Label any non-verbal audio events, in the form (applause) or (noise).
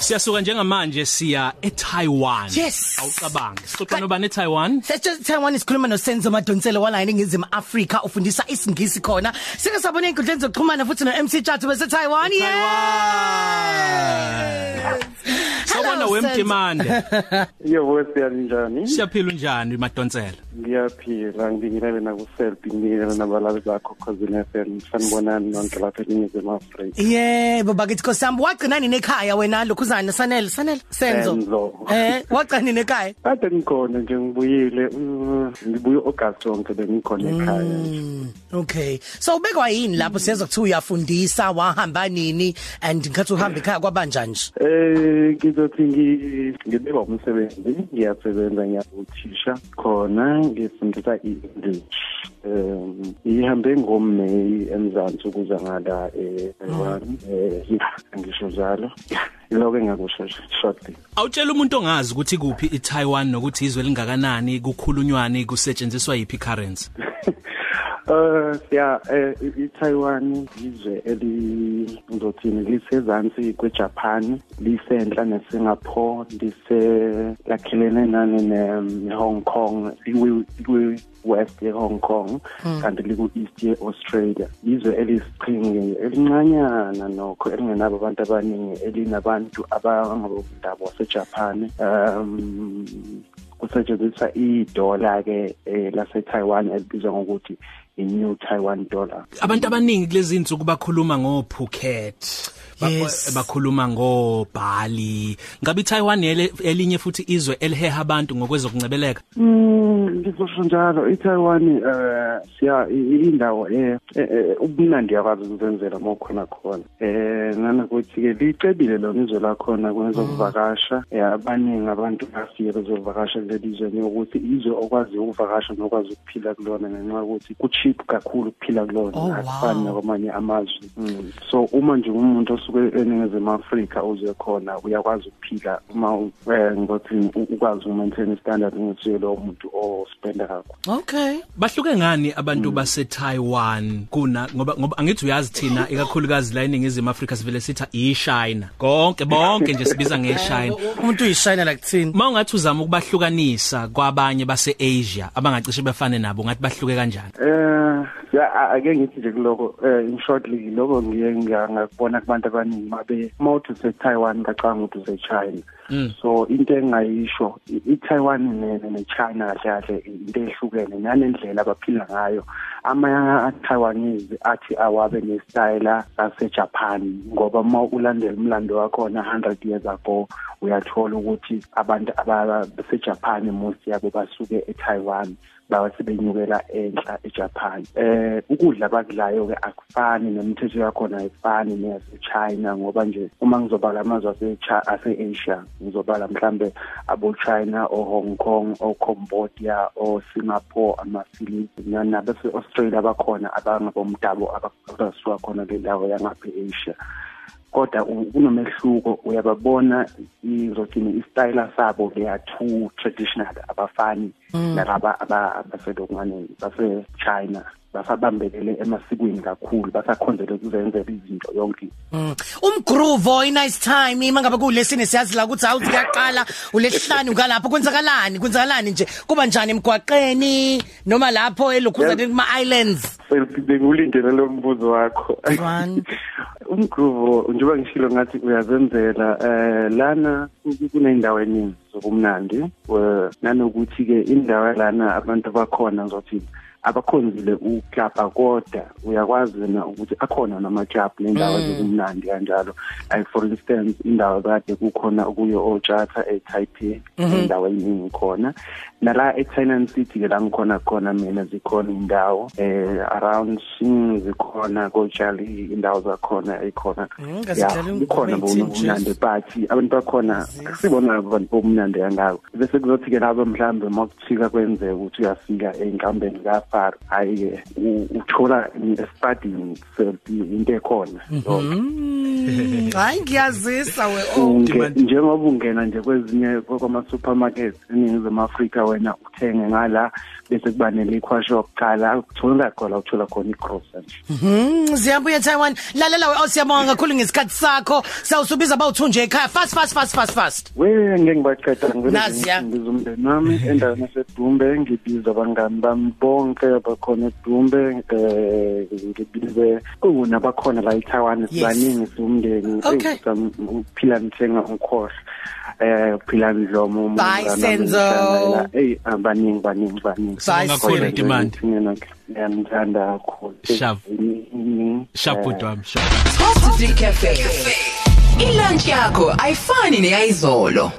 Siyasuka njengamanje siya eTaiwan. Yes. Awucabangi. Sixoxa nobani eTaiwan? Sesho Taiwan isikhuluma noSenzo Madonsela wala eningizimu Africa ufundisa isingisi khona. Sike sabona inkundleni zokuxhumana futhi no MC Chathu bese Taiwan. Taiwan. Sawona wemdimande. (laughs) Yebo siyalinjani? Siyaphila unjani Madonsela? Ngiyaphila ngibingelele na ku self ngibingelele nabalali bakho cousin FM sanibonani nonke lapha eningizimu Afrika. Yebo bakithi Khosambu wagcina nini ekhaya wena lokhuzana Sanel Sanel Senzo. Senzo. Eh wagcina nini ekhaya? Kade ngikhona nje ngibuyile uh, ngibuye August wonke bengikhona ekhaya. Mm, Okay. So ubekwa yini lapho siyeza kuthi uyafundisa wahamba nini and ngathi uhamba ekhaya kwabanjani nje? Eh ngizothi ngi- ngibekwa umsebenzi ngiyasebenza ngiyabuthisha khona ngifundisa i-English. Um ihambe ngoMay eMzansi ukuza ngala eh Taiwan eh yeah, (laughs) ngisho njalo. Lokho engakusho shortly. Awutshela umuntu ongazi ukuthi kuphi eTaiwan nokuthi izwe lingakanani kukhulunywani kusetshenziswa yipi currency. (laughs) Uh yeah eh iTaiwan izwe eli ngizothini lisezansi kweJapan lisenhla neSingapore lise lakhelene nani neHong Kong liwe liwe west yeHong Kong kanti liku east yeAustralia. Izwe elisiqhingi elincanyana nokho elingenabo abantu abaningi elinabantu abangabodaba waseJapan um kusetshenziswa idola ke eh, lase Taiwan elibizwa ngokuthi i-New Taiwan dollar. Abantu abaningi kulezi insuku bakhuluma ngo Phuket. Bakho- Yes. bakhuluma ngo Bali. Ngabe iTaiwan ele- elinye futhi izwe eliheha abantu ngokwezokuncebeleka. Mm, ngizosho njalo iTaiwan eh siya i- i- indawo eh eh, eh, ubumnandi yakwazi ukuzenzela mokhona khona. Eh nanokuthi ke licebile lona izwe lakhona kwezokuvakasha. Eh abaningi abantu bafike bezovakasha kuleli izwe ukuthi izwe okwazi ukuvakasha nokwazi ukuphila kulona ngenxa yokuthi ku-cheap kakhulu ukuphila kulona Oh, wow. akufani nakwamanye amazwe. Mm. So uma nje umuntu osuke eningizimu Afrika uze khona uyakwazi ukuphila uma u- eh ngokuthi u- ukwazi ukumaintain standard ngokuthi lo muntu ospenda kakhulu. Okay. Bahluke ngani abantu base Taiwan kuna ngoba ngoba angithi uyazi thina ikakhulukazi la eningizimu Afrika sivele sithi iChina. Konke bonke nje sibiza ngeChina. (laughs) Umuntu uyishayina la kuthini? Uma ungathi uzama ukubahlukanisa kwabanye base Asia abangacishe befane nabo ngathi bahluke kanjani? Eh ya a- ake ngithi nje kuloko eh in shortly lokho ngiye ngakubona kubantu abaningi mabe mawuthi use Taiwan ngacanga ukuthi use China. Mm. So into engayisho i- iTaiwan ne ne China kahle kahle into ehlukene nanendlela abaphila ngayo. Ama Taiwanese athi awabe ne style sase Japan ngoba uma ulandela umlando wakhona 100 years ago uyathola ukuthi abantu abase Japan most yabo basuke eTaiwan bawathi benyukela enhla eJapan. Eh ukudla bakudlayo ke akufani nemithetho yakhona ayifani neyase China ngoba nje uma ngizobala amazwe ase ase Asia ngizobala mhlambe abo China o Hong Kong o Cambodia o Singapore ama Philippines nabase Australia bakhona abangabomdabo abasuka khona le ndawo yangapha eAsia kodwa u- kunomehluko uyababona izothini istyle sabo they are too traditional abafani nalaba aba- abaselokungane base China basabambelele emasikweni kakhulu basakhonzele ukuzenzela izinto yonke. Mm. Umgroove i nice time ima ngabe kulesine siyazi la ukuthi awuthi kuyaqala ulesihlanu ngalapho kwenzakalani kwenzakalani nje? Kuba njani emgwaqeni noma lapho elokhuzana kuma islands selfie bengulindele lo mbuzo wakho One. (laughs) umgruvo njengoba ngishilo ngathi uyazenzela eh lana ku- kunendawo eningi zokumnandi eh, nanokuthi ke indawo lana abantu bakhona ngizothi abakhonzile uklapha kodwa uyakwazi na ukuthi akhona nama-club nendawo zokumnandi kanjalo. Like for instance indawo kade kukhona kuyo ojata e-taipei indawo eningi khona nala e-tainan city ke la ngikhona khona mina zikhona indawo eh around Xing zikhona kojali indawo zakhona ikhona Mm, ngazidlalela Yeah, kukhona ngoma bomnandi but abantu bakhona sibona abantu bomnandi kangako. Bese kuzothi ke labo mhlambe makufika kwenzeka ukuthi uyafika einkambeni lapho safari hayi ke uthola espadini into ekhona. Mm, hayi ngiyazisa we oh njengoba ungena nje kwezinye kwama supermarkets eningizimu Afrika wena uthenge ngala bese kuba neliquor yokuqala uthola khona uthola khona igrocery. Mhm ziyabuya Taiwan. Lalela we siyabonga kakhulu ngesikhathi sakho. Sawusubiza bawuthunje ekhaya. Fast fast fast fast fast. We ngeke ngibaqeda ngibiza umndeni wami endaweni yasedumbe ngibiza abangani bami bonke abakhona edumbe eh ngibize unabakhona la eTaiwan sibaningi siwumndeni Okay. uphila ngithenga ukhohle eh uphila ndlomo Bye, Senzo. hey abaningi baningi baningi Bye, kakhulu Senzo. Ntimandi. ngiyamthanda kakhulu Shavu. Mm, Shabu eh, dwami shabu Top 3 Cafe. Ilunch yakho ayifani neyizolo.